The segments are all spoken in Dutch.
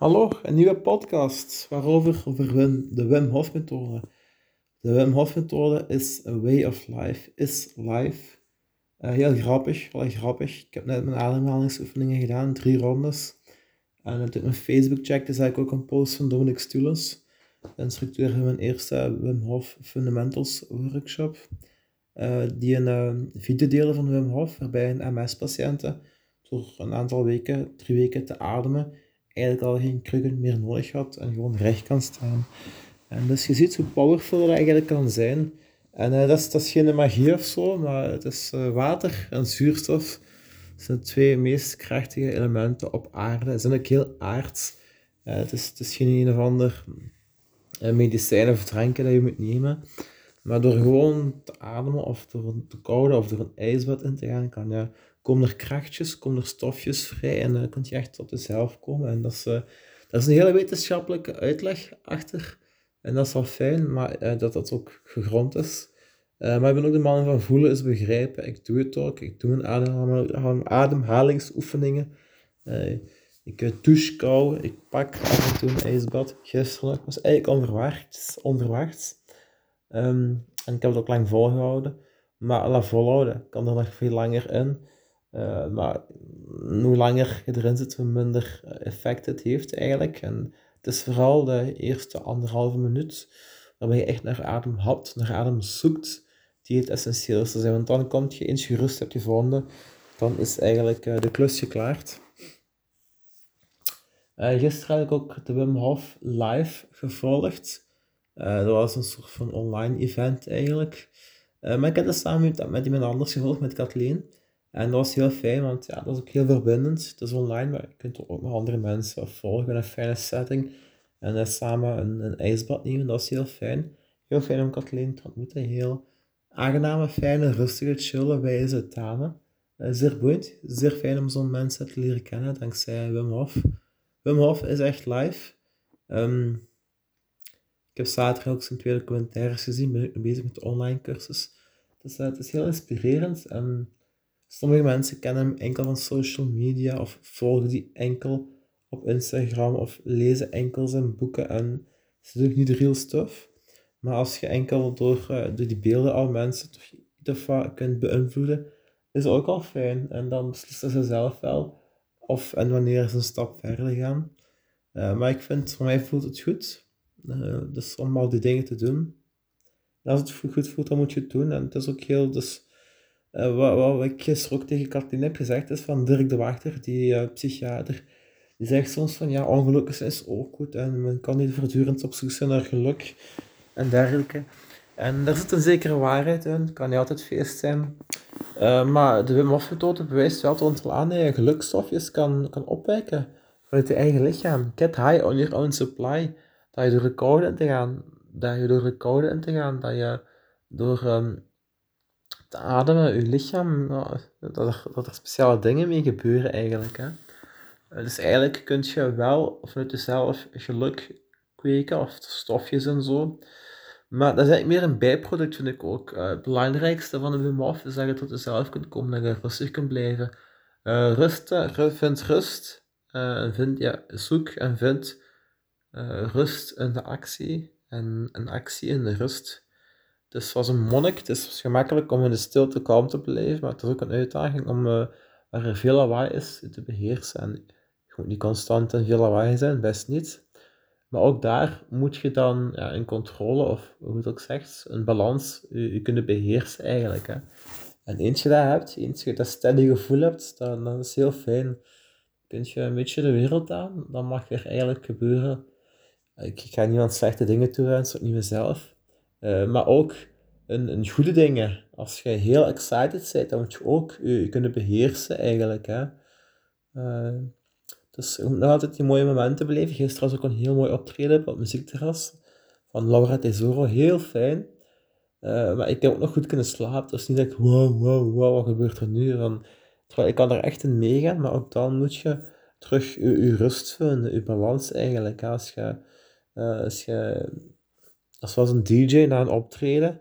Hallo, een nieuwe podcast waarover over de Wim Hof methode. De Wim Hof methode is a way of life, is life. Uh, heel grappig, wel grappig. Ik heb net mijn ademhalingsoefeningen gedaan, drie rondes. En op mijn Facebook checkte, zag ik ook een post van Dominic Stulens, de instructeur van mijn eerste Wim Hof Fundamentals workshop. Uh, die een uh, video delen van Wim Hof, waarbij een MS-patiënten door een aantal weken, drie weken te ademen, eigenlijk al geen krukken meer nodig had en gewoon recht kan staan. En dus je ziet hoe powerful dat eigenlijk kan zijn. En uh, dat, is, geen magie of zo, maar het is uh, water en zuurstof. Zijn de twee meest krachtige elementen op aarde. Zijn ook heel aards. Uh, het, is, geen een of ander medicijn of drankje dat je moet nemen. Maar door gewoon te ademen of door te koude of door een ijsbad in te gaan, kan je komen er krachtjes, komen er stofjes vrij en dan kun je echt tot jezelf komen. En dat is, uh, dat is een hele wetenschappelijke uitleg achter. En dat is wel fijn, maar uh, dat dat ook gegrond is. Uh, maar ik ben ook de man van voelen is begrijpen. Ik doe het ook. Ik doe een adem ademhalingsoefeningen. ik douche kou. Ik pak af en toe een ijsbad. Gisteren was eigenlijk onverwachts. onverwachts. Um, en ik heb het ook lang volgehouden. Maar la volhouden kan er nog veel langer in. Uh, maar hoe langer je erin zit, hoe minder effect het heeft eigenlijk. En het is vooral de eerste anderhalve minuut waarbij je echt naar adem hapt, naar adem zoekt, die het essentieelste zijn. Want dan komt je, eens je rust hebt gevonden, dan is eigenlijk uh, de klus geklaard. Uh, gisteren heb ik ook de Wim Hof live gevolgd. dat was een soort van online event eigenlijk. maar ik heb dat samen met, met iemand anders gevolgd, met Kathleen. En dat was heel fijn, want ja, dat is ook heel verbindend. Het is online, maar je kunt ook nog andere mensen volgen in een fijne setting. En uh, samen een, een ijsbad nemen, dat is heel fijn. Heel fijn om Kathleen te ontmoeten. Heel aangename, fijne, rustige, chille, wijze dame. Uh, zeer boeiend, zeer fijn om zo'n mensen te leren kennen, dankzij Wim Hof. Wim Hof is echt live. Um, ik heb zaterdag ook zijn tweede commentaires gezien, ben ik bezig met de online cursus. Dus het is heel inspirerend. En Sommige mensen kennen hem enkel van social media of volgen die enkel op Instagram of lezen enkel zijn boeken en ze doen niet real stuff. Maar als je enkel door, uh, door die beelden al mensen toch iets kunt beïnvloeden, is ook al fijn. En dan beslissen ze zelf wel of en wanneer ze een stap verder gaan. Uh, maar ik vind, voor mij voelt het goed. Uh, dus om al die dingen te doen. En als het goed voelt, dan moet je het doen. En het is ook heel, dus uh, wat, wat, ik gisteren ook tegen Katrien heb gezegd, is van Dirk de Wachter, die uh, psychiater. Die zegt soms van, ja, ongeluk is ook goed en men kan niet voortdurend op zoek zijn naar geluk en dergelijke. En daar zit een zekere waarheid in, het kan niet altijd feest zijn. Uh, maar de Wim Hof methode bewijst wel dat aan dat je gelukstofjes kan, kan opwekken vanuit je eigen lichaam. Get high on your own supply. Dat je door de koude in te gaan, dat je door de koude in te gaan, dat je door um, te ademen, je lichaam, dat, er, dat er speciale dingen mee gebeuren eigenlijk. Hè. Eh, dus eigenlijk kun je wel vanuit jezelf geluk kweken, of stofjes en zo. Maar dat is eigenlijk meer een bijproduct, vind ik ook. Uh, het belangrijkste van de Wim Hof is dat je tot jezelf kunt komen, dat je rustig kunt blijven. Uh, rust, vind rust, uh, ja, zoek en vind rust in de actie en een actie in de rust. Dus was een monnik, het is gemakkelijk om in de stilte kalm te blijven, maar het is ook een uitdaging om uh, waar er veel lawaai is te beheersen. En je moet niet constant in veel lawaai zijn, best niet. Maar ook daar moet je dan ja, in controle, of hoe het ook zegt, een balans, je, je kunnen beheersen eigenlijk. Hè. En eens je dat hebt, eens je dat steady gevoel hebt, dan, dan is het heel fijn. Kun je een beetje de wereld aan, dan mag er eigenlijk gebeuren. Ik ga niemand slechte dingen toewensen, ook niet mezelf. Uh, maar ook een, goede dingen. Als je heel excited bent, dan moet je ook je, kunnen beheersen eigenlijk. Hè. Uh, dus je moet nog altijd die mooie momenten beleven. Gisteren was ook een heel mooi optreden op het muziekterras van Laura Tesoro. Heel fijn. Uh, maar ik heb ook nog goed kunnen slapen. Dus niet dat ik, wow, wow, wow, wat gebeurt er nu? Van, ik kan er echt in meegaan, maar ook dan moet je terug je, je rust vinden, je balans eigenlijk. Als je, als je dat was een DJ na een optreden.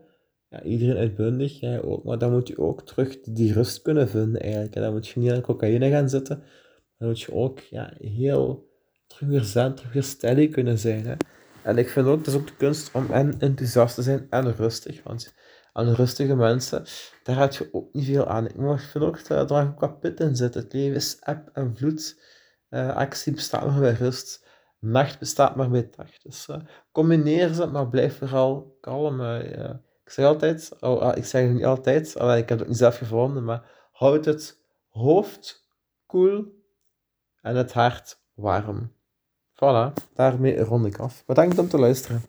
Ja, iedereen uitbundig, jij ook. Maar dan moet je ook terug die rust kunnen vinden eigenlijk. En dan moet je niet aan cocaïne gaan zitten. Dan moet je ook ja, heel terug weer zen, terug weer steady kunnen zijn. Hè. En ik vind ook, het is ook de kunst om en enthousiast te zijn en rustig. Want aan rustige mensen, daar heb je ook niet veel aan. Ik vind ook dat er ook wat in zit. Het leven is eb en vloed. Uh, actie bestaat maar bij rust. Nacht bestaat maar bij dag. Dus uh, combineer ze, maar blijf vooral kalm. Uh, ik zeg altijd, oh, ah, ik zeg het niet altijd, ik heb het niet zelf gevonden, maar houd het hoofd koel en het hart warm. Voilà, daarmee rond ik af. Bedankt om te luisteren.